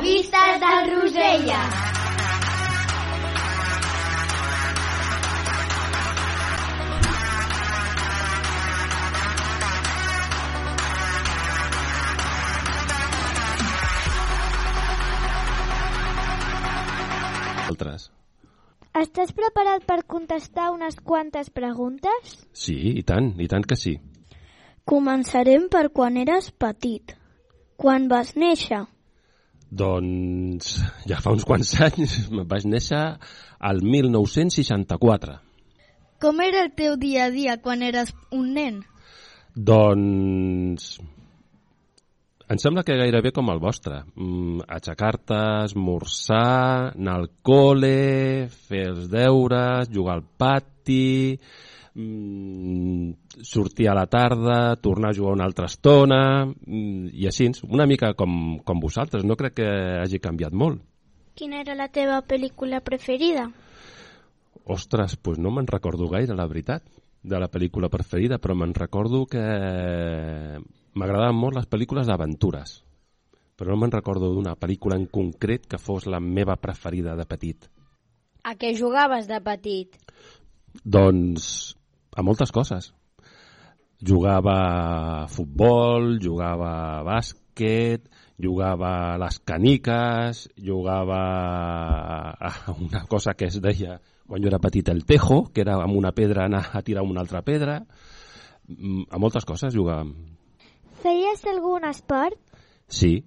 Entrevistes del Rosella. Altres. Estàs preparat per contestar unes quantes preguntes? Sí, i tant, i tant que sí. Començarem per quan eres petit. Quan vas néixer? Doncs ja fa uns quants anys vaig néixer al 1964. Com era el teu dia a dia quan eres un nen? Doncs em sembla que gairebé com el vostre. Mm, Aixecar-te, esmorzar, anar al col·le, fer els deures, jugar al pati, mm, sortir a la tarda, tornar a jugar una altra estona, mm, i així, una mica com, com vosaltres. No crec que hagi canviat molt. Quina era la teva pel·lícula preferida? Ostres, doncs no me'n recordo gaire, la veritat, de la pel·lícula preferida, però me'n recordo que m'agradaven molt les pel·lícules d'aventures, però no me'n recordo d'una pel·lícula en concret que fos la meva preferida de petit. A què jugaves de petit? Doncs a moltes coses. Jugava a futbol, jugava a bàsquet, jugava a les caniques, jugava a una cosa que es deia quan jo era petit el tejo, que era amb una pedra anar a tirar una altra pedra. Mm, A moltes coses jugàvem. Feies algun esport? Sí,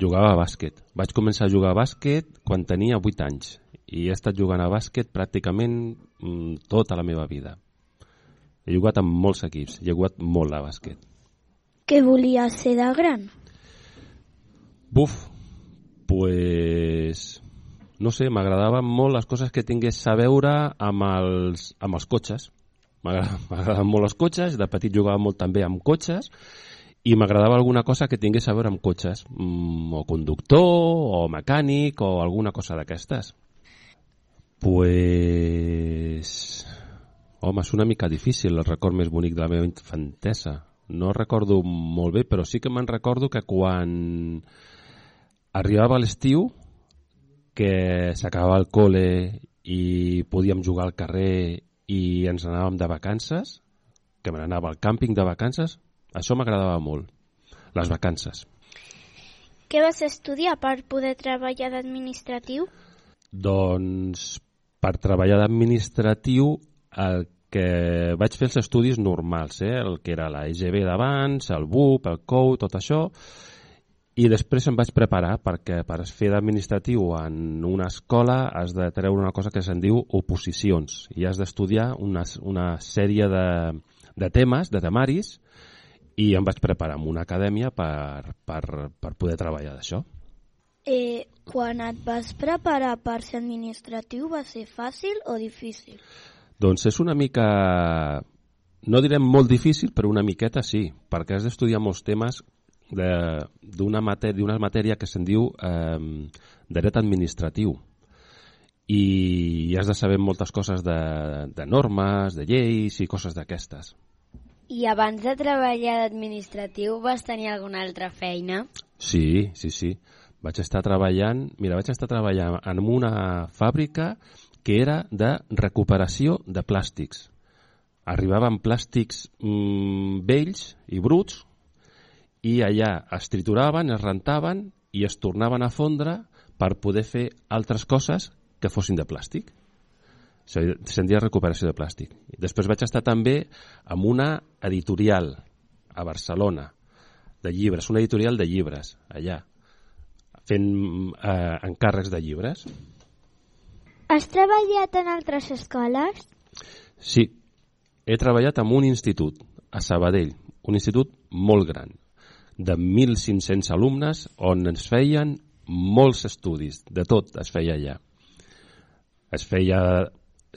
jugava a bàsquet. Vaig començar a jugar a bàsquet quan tenia 8 anys i he estat jugant a bàsquet pràcticament mm, tota la meva vida. He jugat amb molts equips, he jugat molt a bàsquet. Què volies ser de gran? Buf, pues... No sé, m'agradaven molt les coses que tingués a veure amb els, amb els cotxes. M'agrada- M'agradaven molt els cotxes, de petit jugava molt també amb cotxes i m'agradava alguna cosa que tingués a veure amb cotxes, mm, o conductor, o mecànic, o alguna cosa d'aquestes. Pues... Home, és una mica difícil el record més bonic de la meva infantesa. No recordo molt bé, però sí que me'n recordo que quan arribava l'estiu, que s'acabava el col·le i podíem jugar al carrer i ens anàvem de vacances, que me n'anava al càmping de vacances, això m'agradava molt, les vacances. Què vas estudiar per poder treballar d'administratiu? Doncs per treballar d'administratiu el que vaig fer els estudis normals, eh? el que era la EGB d'abans, el BUP, el COU, tot això, i després em vaig preparar perquè per fer d'administratiu en una escola has de treure una cosa que se'n diu oposicions i has d'estudiar una, una sèrie de, de temes, de temaris, i em vaig preparar en una acadèmia per, per, per poder treballar d'això. Eh, quan et vas preparar per ser administratiu va ser fàcil o difícil? Doncs és una mica, no direm molt difícil, però una miqueta sí, perquè has d'estudiar molts temes de- d'una matèria, matèria que se'n diu eh, dret administratiu i has de saber moltes coses de, de normes, de lleis i coses d'aquestes. I abans de treballar d'administratiu vas tenir alguna altra feina? Sí, sí, sí. Vaig estar treballant, mira, vaig estar treballant en una fàbrica que era de recuperació de plàstics. Arribaven plàstics mm, vells i bruts i allà es trituraven, es rentaven i es tornaven a fondre per poder fer altres coses que fossin de plàstic. Se- Se'n deia recuperació de plàstic. Després vaig estar també amb una editorial a Barcelona de llibres, una editorial de llibres allà, fent eh, encàrrecs de llibres. Has treballat en altres escoles? Sí, he treballat en un institut, a Sabadell, un institut molt gran, de 1.500 alumnes, on ens feien molts estudis, de tot es feia allà. Es feia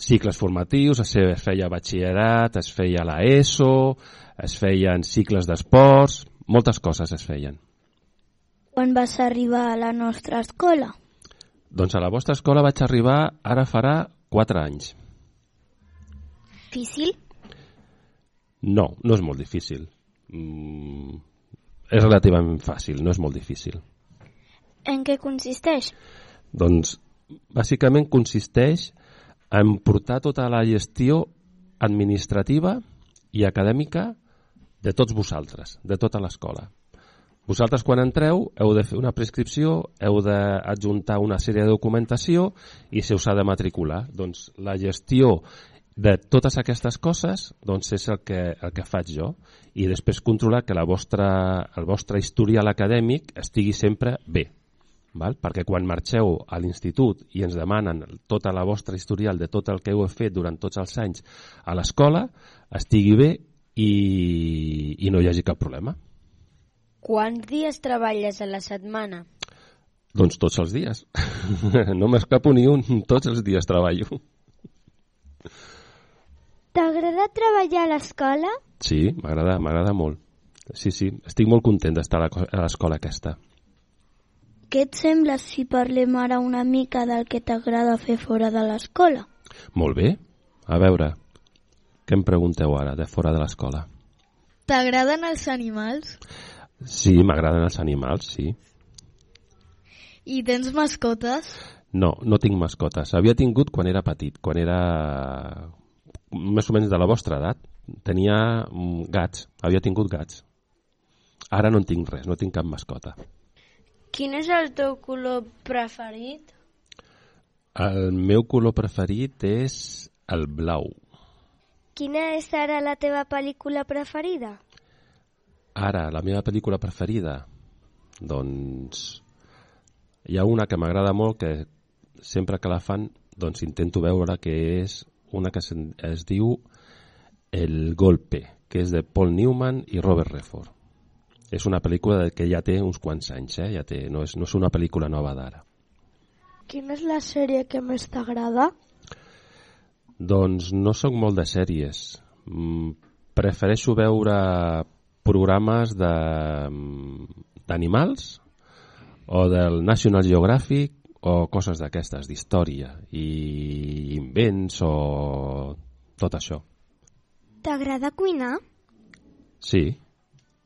cicles formatius, es feia- batxillerat, es feia la ESO, es feien cicles d'esports, moltes coses es feien. Quan vas arribar a la nostra escola? Doncs a la vostra escola vaig arribar ara farà 4 anys. Difícil? No, no és molt difícil. Mm, és relativament fàcil, no és molt difícil. En què consisteix? Doncs bàsicament consisteix en portar tota la gestió administrativa i acadèmica de tots vosaltres, de tota l'escola. Vosaltres quan entreu heu de fer una prescripció, heu d'adjuntar una sèrie de documentació i se us ha de matricular. Doncs la gestió de totes aquestes coses doncs és el que, el que faig jo i després controlar que la vostra, el vostre historial acadèmic estigui sempre bé val? perquè quan marxeu a l'institut i ens demanen tota la vostra historial de tot el que heu fet durant tots els anys a l'escola, estigui bé i, i no hi hagi cap problema. Quants dies treballes a la setmana? Doncs tots els dies. no m'escapo ni un, tots els dies treballo. T'agrada treballar a l'escola? Sí, m'agrada m'agrada molt. Sí, sí, estic molt content d'estar a la- a l'escola aquesta. Què et sembla si parlem ara una mica del que t'agrada fer fora de l'escola? Molt bé. A veure, què em pregunteu ara de fora de l'escola? T'agraden els animals? Sí, m'agraden els animals, sí. I tens mascotes? No, no tinc mascotes. Havia tingut quan era petit, quan era més o menys de la vostra edat. Tenia mm, gats, havia tingut gats. Ara no en tinc res, no tinc cap mascota. Quin és el teu color preferit? El meu color preferit és el blau. Quina és ara la teva pel·lícula preferida? Ara, la meva pel·lícula preferida? Doncs hi ha una que m'agrada molt que sempre que la fan doncs intento veure que és una que es, diu El Golpe, que és de Paul Newman i Robert Redford. És una pel·lícula que ja té uns quants anys, eh? ja té, no, és, no és una pel·lícula nova d'ara. Quina és la sèrie que més t'agrada? Doncs no sóc molt de sèries. Mm, prefereixo veure programes de- d'animals o del National Geographic o coses d'aquestes, d'història i invents o tot això. T'agrada cuinar? Sí,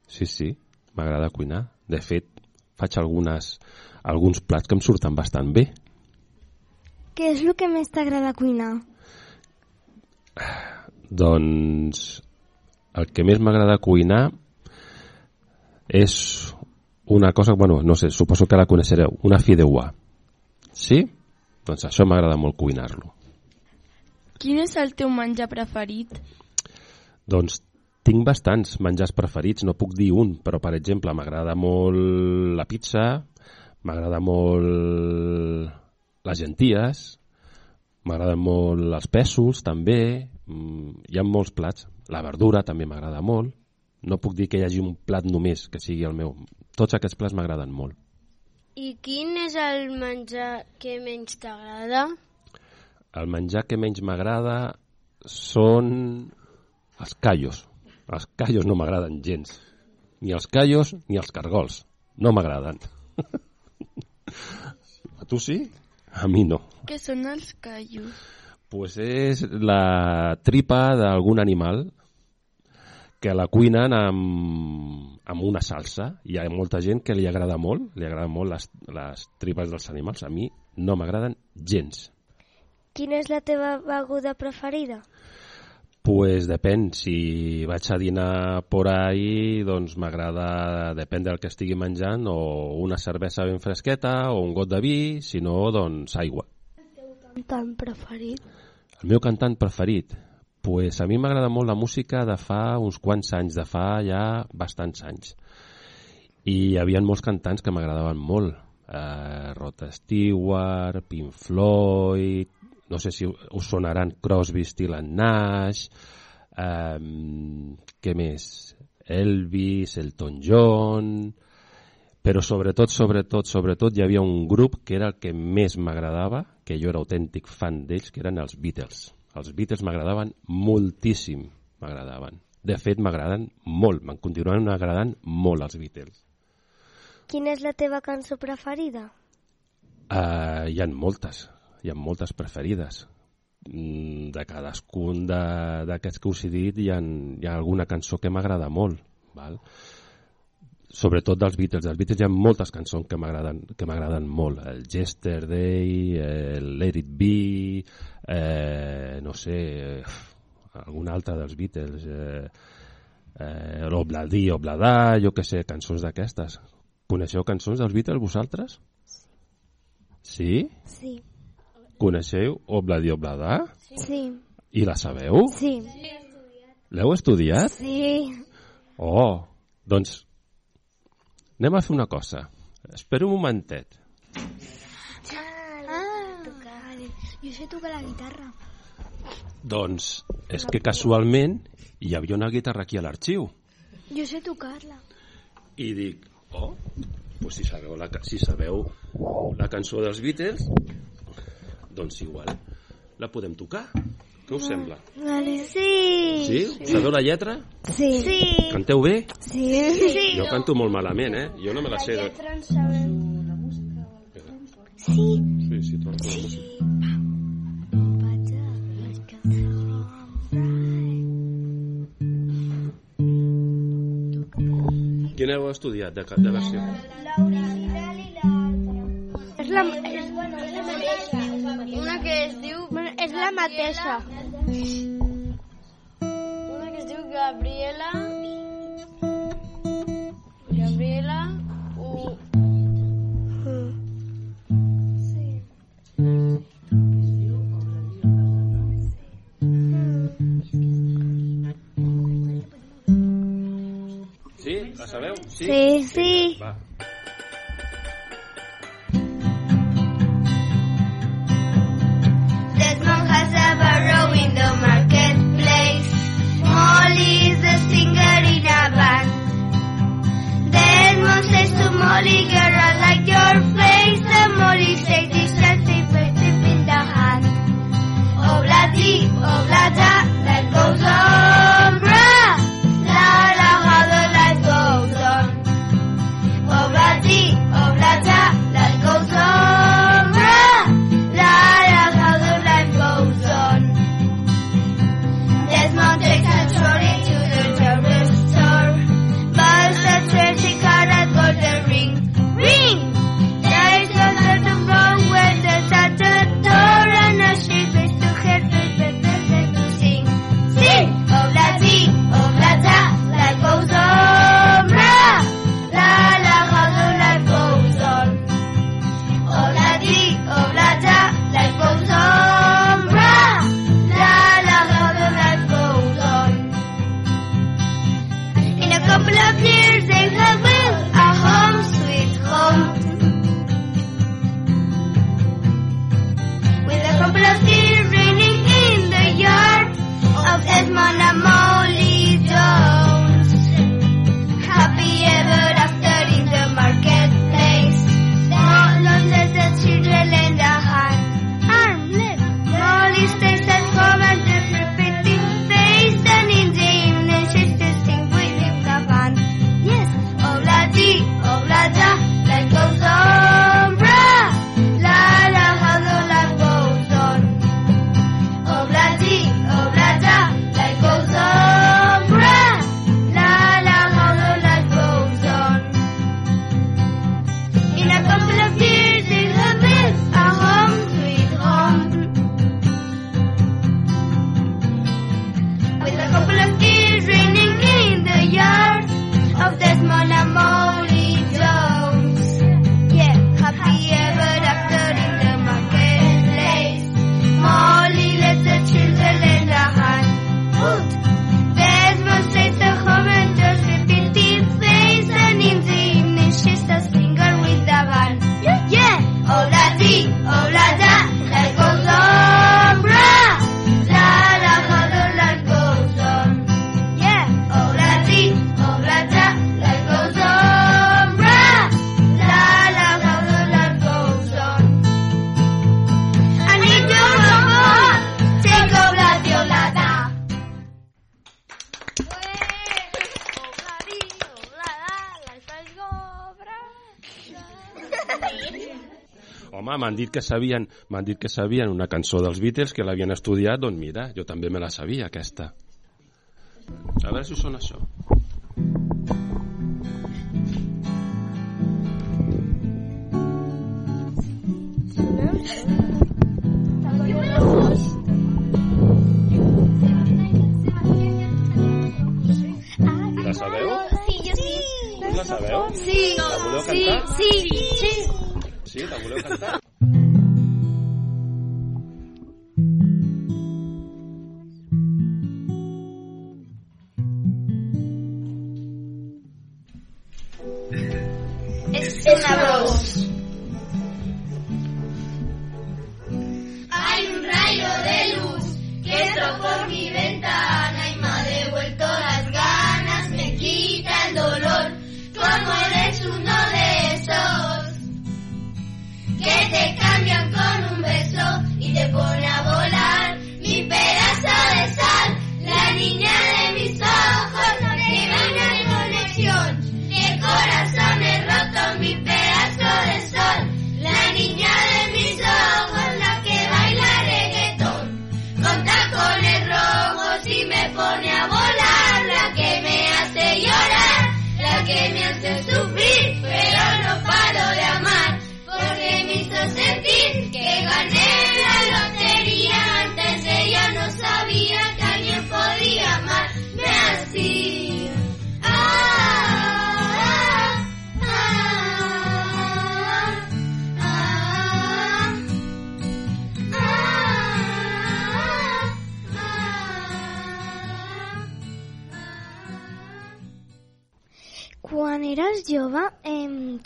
sí, sí, m'agrada cuinar. De fet, faig algunes, alguns plats que em surten bastant bé. Què és el que més t'agrada cuinar? Doncs el que més m'agrada cuinar és una cosa, bueno, no sé, suposo que la coneixereu, una fideuà. Sí? Doncs això m'agrada molt cuinar-lo. Quin és el teu menjar preferit? Doncs tinc bastants menjars preferits, no puc dir un, però per exemple m'agrada molt la pizza, m'agrada molt les genties, m'agraden molt els pèsols també, mm, hi ha molts plats. La verdura també m'agrada molt. No puc dir que hi hagi un plat només que sigui el meu. Tots aquests plats m'agraden molt. I quin és el menjar que menys t'agrada? El menjar que menys m'agrada són els callos. Els callos no m'agraden gens. Ni els callos ni els cargols. No m'agraden. A tu sí? A mi no. Què són els callos? Pues és la tripa d'algun animal que la cuinen amb, amb una salsa. Hi ha molta gent que li agrada molt, li agraden molt les, les tripes dels animals. A mi no m'agraden gens. Quina és la teva beguda preferida? Pues depèn, si vaig a dinar por ahí, doncs m'agrada, depèn del que estigui menjant, o una cervesa ben fresqueta, o un got de vi, si no, doncs aigua. Cantant preferit? El meu cantant preferit? Pues a mi m'agrada molt la música de fa uns quants anys, de fa ja bastants anys. I hi havia molts cantants que m'agradaven molt. Uh, Rod Stewart, Pink Floyd, no sé si us sonaran Crosby, Still and Nash, um, què més? Elvis, Elton John, però sobretot, sobretot, sobretot hi havia un grup que era el que més m'agradava, que jo era autèntic fan d'ells, que eren els Beatles. Els Beatles m'agradaven moltíssim, m'agradaven. De fet, m'agraden molt, me'n continuen agradant molt els Beatles. Quina és la teva cançó preferida? Uh, hi ha moltes, hi ha moltes preferides. Mm, De cadascun d'aquests que us he dit hi ha, hi ha alguna cançó que m'agrada molt. Val? Sobretot dels Beatles. Dels Beatles hi ha moltes cançons que m'agraden que m'agraden molt. El Yesterday, el Let It Be, eh, no sé, eh, algun altre dels Beatles, eh, eh, l'Obladí, Obladà, jo que sé, cançons d'aquestes. Coneixeu cançons dels Beatles vosaltres? Sí? Sí. Coneixeu Obladí, Obladà? Sí. I la sabeu? Sí. L'heu estudiat? Sí. Oh, doncs anem a fer una cosa. Espera un momentet. Ah, jo sé tocar la guitarra. Doncs és que casualment hi havia una guitarra aquí a l'arxiu Jo sé tocar-la. i dic, oh, pues si sabeu la, si sabeu la cançó dels Beatles, doncs igual la podem tocar. Què us sembla? Vale. Sí. Sí? Sabeu la lletra? Sí. Sí. Canteu bé? Sí. sí. Jo canto molt malament, eh? Jo no me la sé. De... Sí. Sí, sí, trobo la música. Quin heu estudiat de, de versió? És la, és, una que es diu... És la mateixa. Una que es diu Gabriela... Gabriela... U... Sí? La sabeu? Sí? Sí. Sí. Va. m'han dit que sabien, m'han dit que sabien una cançó dels Beatles que l'havien estudiat, doncs mira, jo també me la sabia aquesta. A veure si us sona això. La sabeu? Sí, jo sí. La sabeu? Sí. La voleu cantar? Sí, sí, sí. Sí, la voleu cantar? Es una voz. Hay un rayo de luz que entró por mi ventana y me ha devuelto las ganas, me quita el dolor, como eres uno de esos que te cambian con un beso y te pone a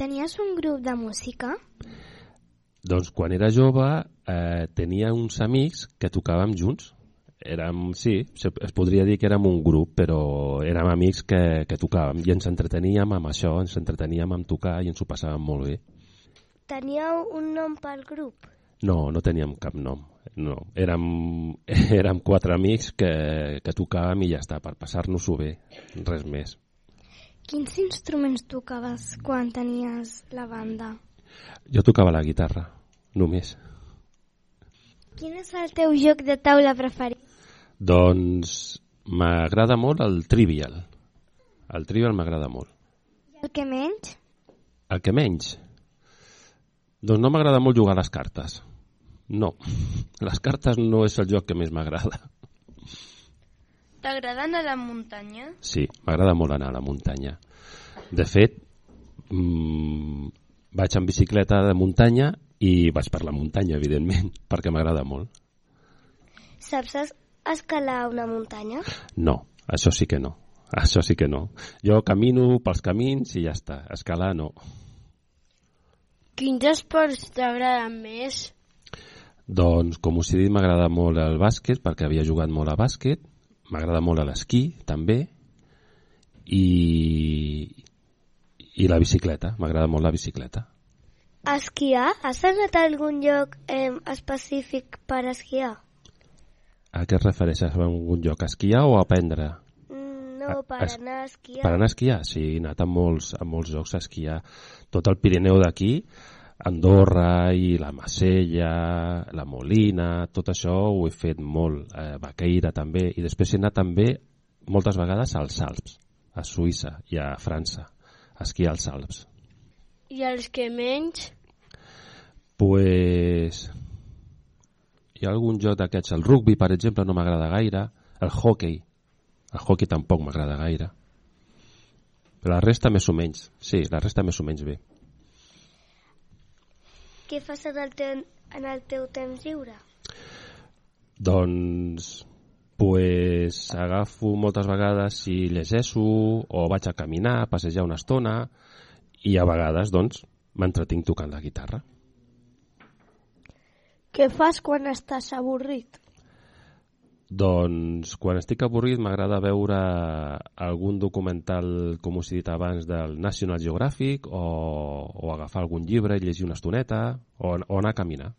tenies un grup de música? Doncs quan era jove eh, tenia uns amics que tocàvem junts. Érem, sí, es podria dir que érem un grup, però érem amics que, que tocàvem i ens entreteníem amb això, ens entreteníem amb tocar i ens ho passàvem molt bé. Teníeu un nom pel grup? No, no teníem cap nom. No, érem, érem quatre amics que, que tocàvem i ja està, per passar-nos-ho bé, res més. Quins instruments tocaves quan tenies la banda? Jo tocava la guitarra, només. Quin és el teu joc de taula preferit? Doncs m'agrada molt el Trivial. El Trivial m'agrada molt. El que menys? El que menys? Doncs no m'agrada molt jugar a les cartes. No, les cartes no és el joc que més m'agrada. T'agrada anar a la muntanya? Sí, m'agrada molt anar a la muntanya. De fet, mmm, vaig en bicicleta de muntanya i vaig per la muntanya, evidentment, perquè m'agrada molt. Saps es- escalar una muntanya? No, això sí que no. Això sí que no. Jo camino pels camins i ja està. Escalar no. Quins esports t'agraden més? Doncs, com us he dit, m'agrada molt el bàsquet, perquè havia jugat molt a bàsquet. M'agrada molt l'esquí, també. I, I la bicicleta. M'agrada molt la bicicleta. Esquiar? Has anat a algun lloc eh, específic per esquiar? A què es refereixes? A algun lloc? A esquiar o a aprendre? Mm, No, A- per es- anar a esquiar. Per anar a esquiar? Sí, he anat a molts, a molts llocs a esquiar. Tot el Pirineu d'aquí, Andorra i la Macella, la Molina, tot això ho he fet molt. Eh, Baqueira també. I després he anat també moltes vegades als Alps, a Suïssa i a França, a esquiar als Alps. I els que menys? Pues... Hi ha algun joc d'aquests. El rugby, per exemple, no m'agrada gaire. El hockey. El hockey tampoc m'agrada gaire. Però la resta més o menys. Sí, la resta més o menys bé. Què fas en el, teu, en el teu temps lliure? Doncs pues, agafo moltes vegades i llegeixo o vaig a caminar, a passejar una estona i a vegades doncs m'entretinc tocant la guitarra. Què fas quan estàs avorrit? Doncs quan estic avorrit m'agrada veure algun documental, com us he dit abans, del National Geographic o, o agafar algun llibre i llegir una estoneta o, o anar a caminar.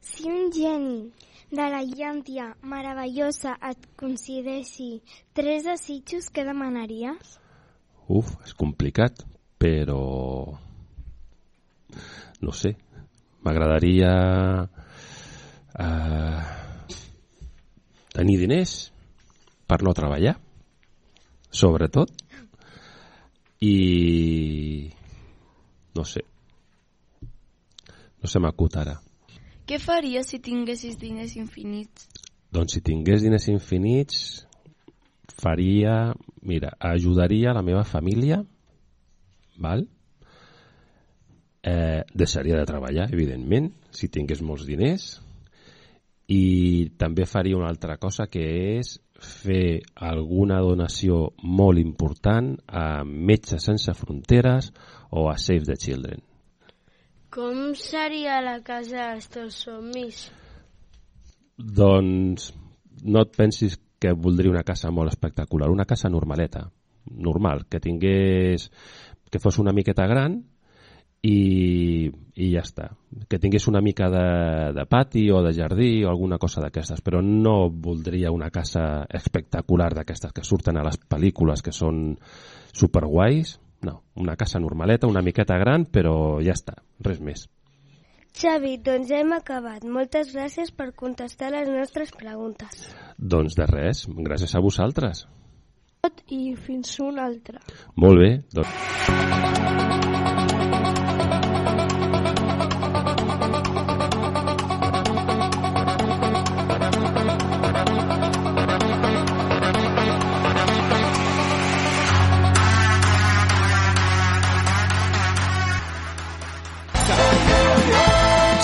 Si un geni de la llàntia meravellosa et concedeixi tres desitjos, què demanaries? Uf, és complicat, però... No sé, m'agradaria eh, tenir diners per no treballar, sobretot, i no sé, no se m'acut ara. Què faries si tinguessis diners infinits? Doncs si tingués diners infinits, faria... Mira, ajudaria la meva família, val? Eh, deixaria de treballar, evidentment, si tingués molts diners, i també faria una altra cosa que és fer alguna donació molt important a Metges Sense Fronteres o a Save the Children. Com seria la casa dels teus somnis? Doncs no et pensis que voldria una casa molt espectacular, una casa normaleta, normal, que tingués que fos una miqueta gran i, i ja està. Que tingués una mica de, de pati o de jardí o alguna cosa d'aquestes, però no voldria una casa espectacular d'aquestes que surten a les pel·lícules que són superguais. No, una casa normaleta, una miqueta gran, però ja està, res més. Xavi, doncs hem acabat. Moltes gràcies per contestar les nostres preguntes. Doncs de res, gràcies a vosaltres. I fins un altre. Molt bé, doncs...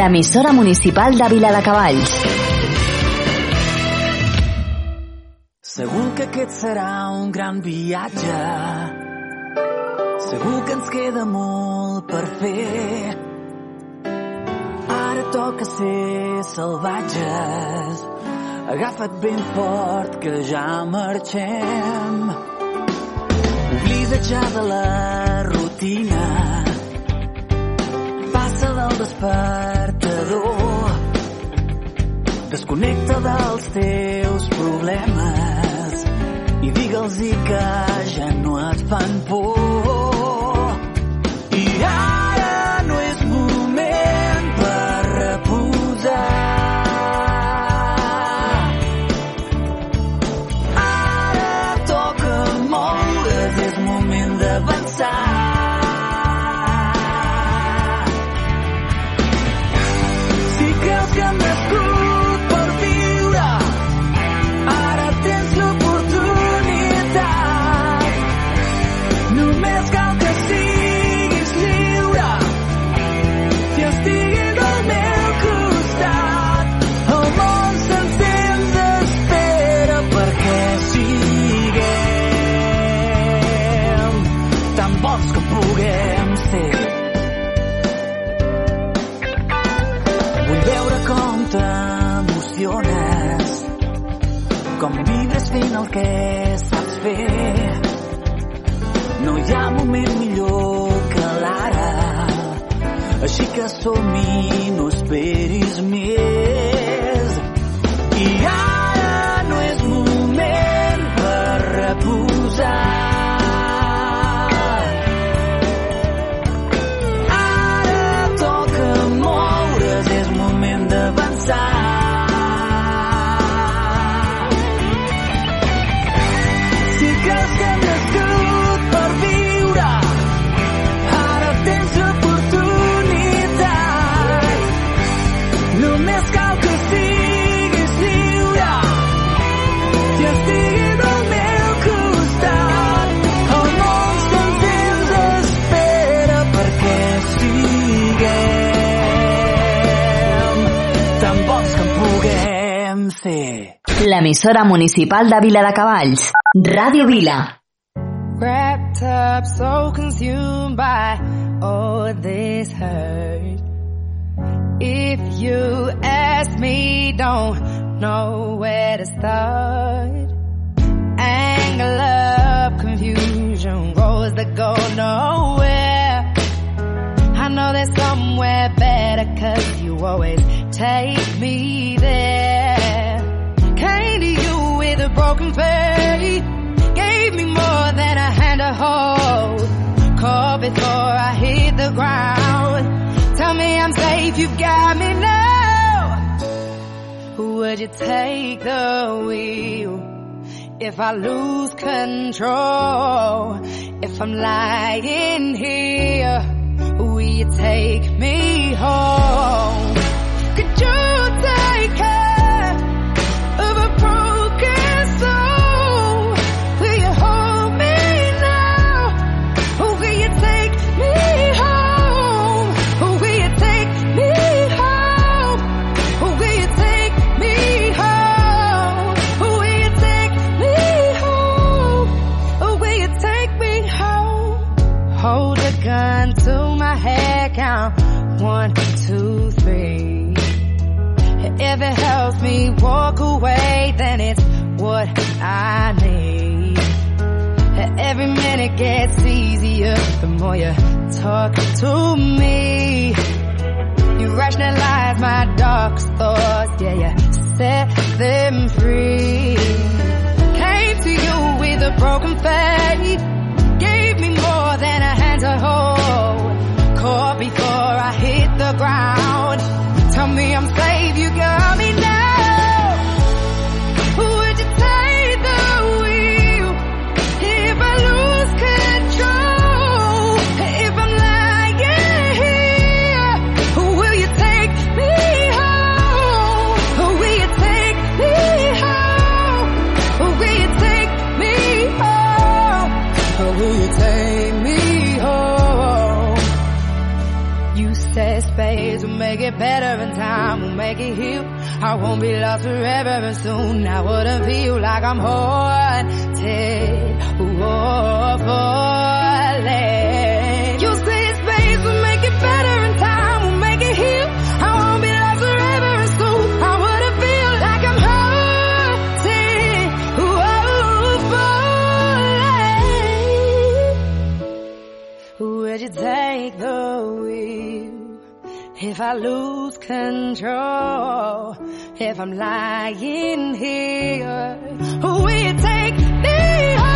L'emissora municipal de Vila de Cavalls. Segur que aquest serà un gran viatge. Segur que ens queda molt per fer. Ara toca ser salvatges. Agafa't ben fort que ja marxem. Oblida ja de la rutina. Passa del despertador. Desconnecta dels teus problemes i digue'ls que ja no et fan por. I ara L'emissora municipal de Vila de Cavalls. Ràdio Vila. Wrapped up, so consumed by all this hurt. If you ask me, don't know where to start. Anger, love, confusion, roads that go nowhere. I know there's somewhere better cause you always take me there. With a broken faith. Gave me more than a hand to hold. Caught before I hit the ground. Tell me I'm safe, you've got me now. Would you take the wheel? If I lose control, if I'm lying here, will you take me home? Could you one, two, three. If it helps me walk away, then it's what I need. Every minute gets easier the more you talk to me. You rationalize my darkest thoughts, yeah, you set them free. Came to you with a broken faith, gave me more than a hand to hold. The ground. Tell me I'm safe, you got me now. I won't be lost forever soon. I wouldn't feel like I'm haunted. Whoa, oh, falling. You say space will make it better and time will make it heal. I won't be lost forever soon. I wouldn't feel like I'm haunted. Whoa, oh, falling. Would you take the? If I lose control, if I'm lying here, who will you take me home?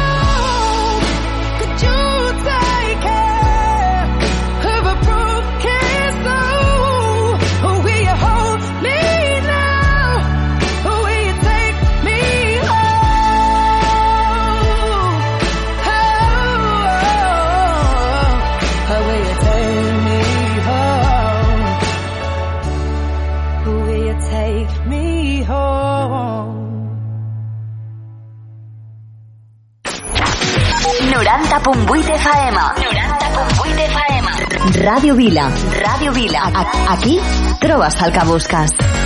Vila. Ràdio Vila. Aquí trobes el que busques.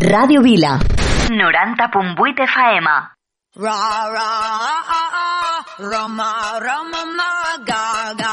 Ràdio Vila. 90.8 FM. Ra ra ah ah ah, Roma Roma ma ga ga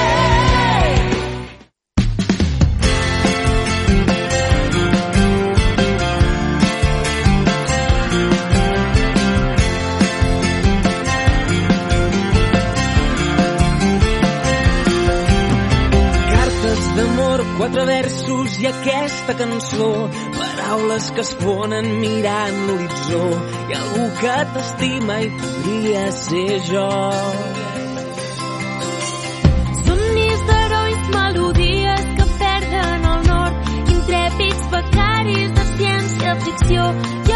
aquesta cançó paraules que es ponen mirant l'horitzó i algú que t'estima i podria ser jo. Somnis d'herois melodies que perden el nord intrèpids becaris de ciència ficció i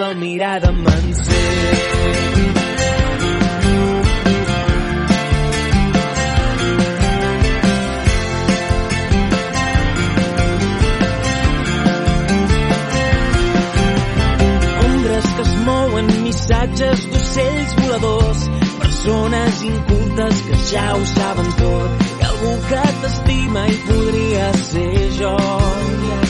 teva mirada m'encén. que es mouen missatges d'ocells voladors persones incultes que ja ho saben tot i algú que t'estima i podria ser jo yeah.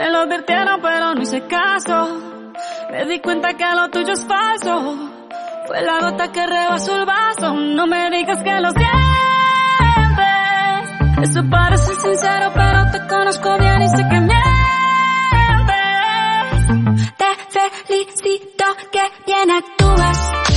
Me lo advirtieron pero no hice caso. Me di cuenta que lo tuyo es falso. Fue la gota que rebasó el vaso. No me digas que lo sientes. Eso parece sincero pero te conozco bien y sé que mientes. Te felicito que bien actúas.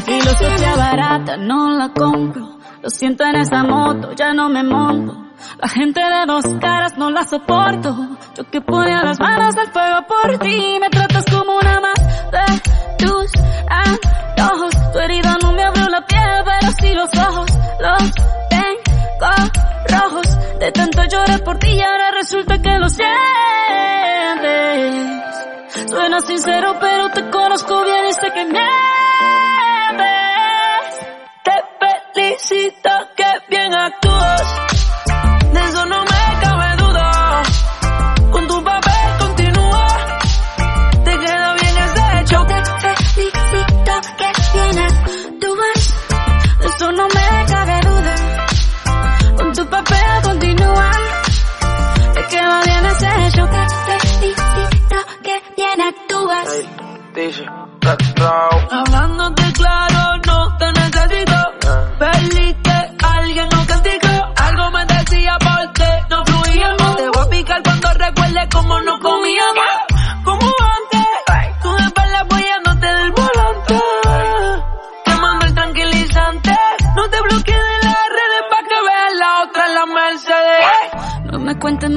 Felicito. Esa filosofía barata no la compro. Lo siento en esa moto, ya no me monto. La gente de dos caras no la soporto. Yo que ponía las manos al fuego por ti. Me tratas como una más de tus antojos. Tu herida no me abrió la piel, pero sí los ojos. Los tengo rojos. De tanto llorar por ti y ahora resulta que lo sientes. Suena sincero, pero te conozco bien y sé que mientes. Te felicito que bien actúas. De eso no me cabe duda. Con tu papel continúa. Te queda bien ese hecho. Te felicito que bien actúas. De eso no me cabe duda. Con tu papel continúa. Te queda bien ese hecho. Te felicito que bien actúas. Hablándote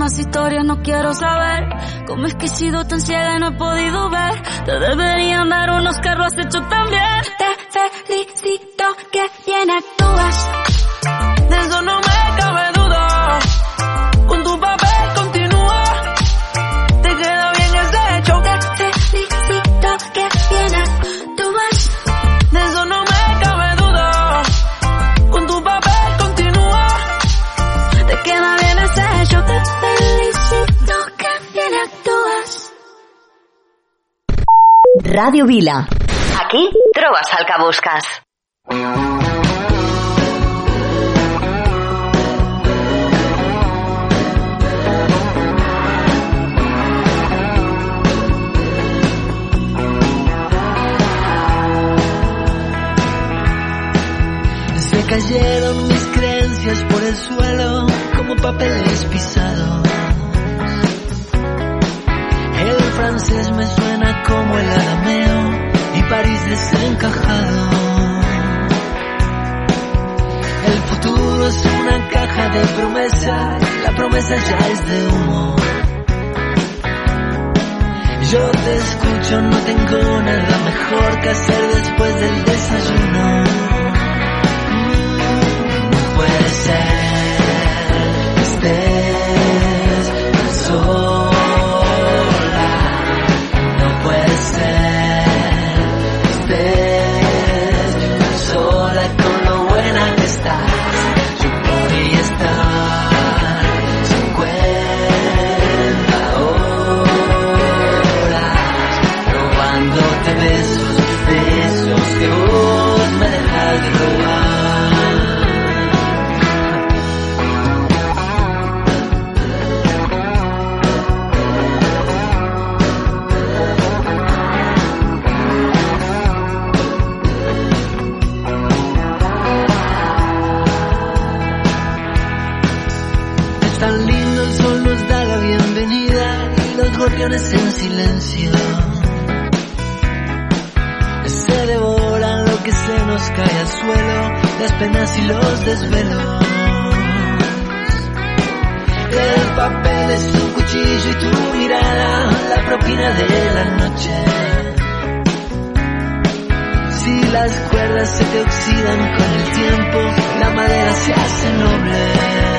más historias, no quiero saber cómo es que he sido tan ciega y no he podido ver. Te deberían dar unos carros has hecho también. Te felicito que bien actúas. Ràdio Vila. Aquí trobes el que busques. Se cayeron mis creencias por el suelo como papeles pisados. Francés me suena como el arameo y París desencajado. El futuro es una caja de promesas, la promesa ya es de humo. Yo te escucho, no tengo nada mejor que hacer después del desayuno. No puede ser lo que se nos cae al suelo, las penas y los desvelos. El papel es un cuchillo y tu mirada, la propina de la noche. Si las cuerdas se te oxidan con el tiempo, la madera se hace noble.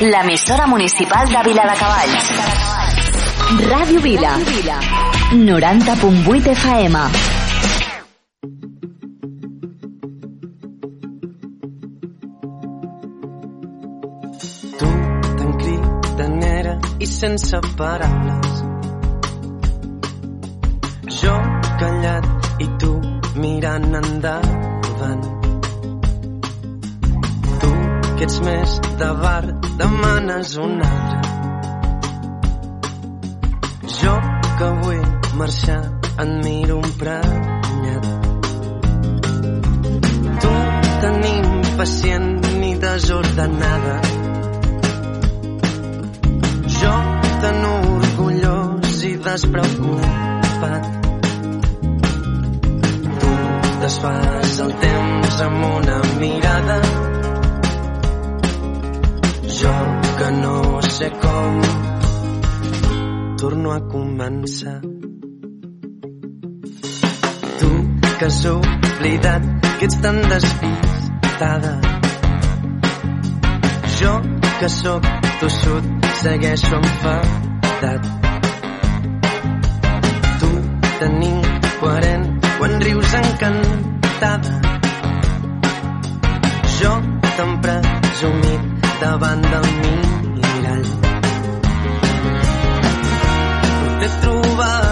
l'emissora municipal de Vila de Cavalls. Ràdio Vila. 90.8 FM. Tu, tan cridanera i sense paraules. Jo callat i tu mirant endavant que ets més de bar, demanes un altre. Jo que vull marxar, et miro emprenyat. Tu tan impacient ni desordenada. Jo tan orgullós i despreocupat desfas el temps amb una mirada jo que no sé com torno a començar. Tu que has oblidat que ets tan despistada. Jo que sóc tossut segueixo enfadat. Tu tan incoherent quan rius encantada. Jo tan presumit davant del mirall. T'he trobat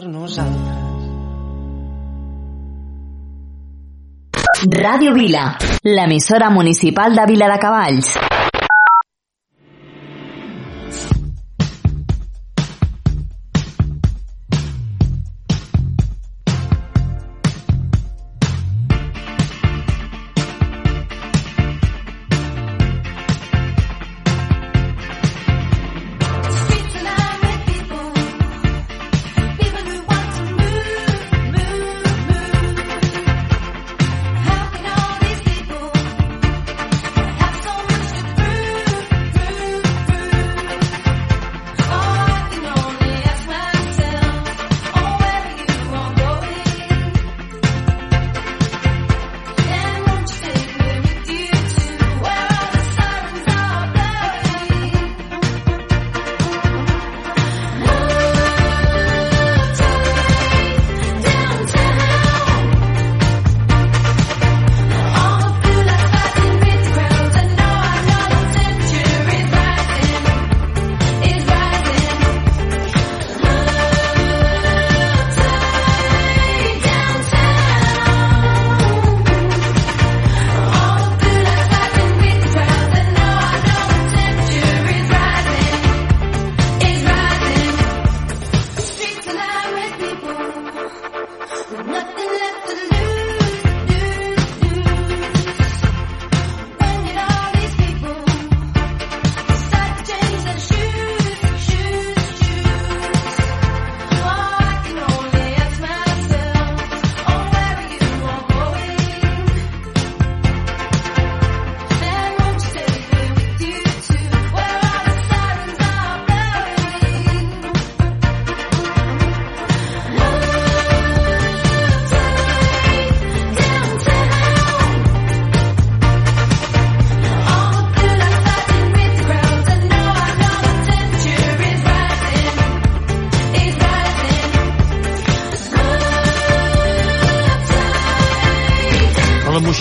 per nosaltres. Ràdio Vila, l'emissora municipal de Vila de Cavalls.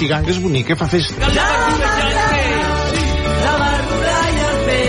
La Moixiganga és bonica, fa festa.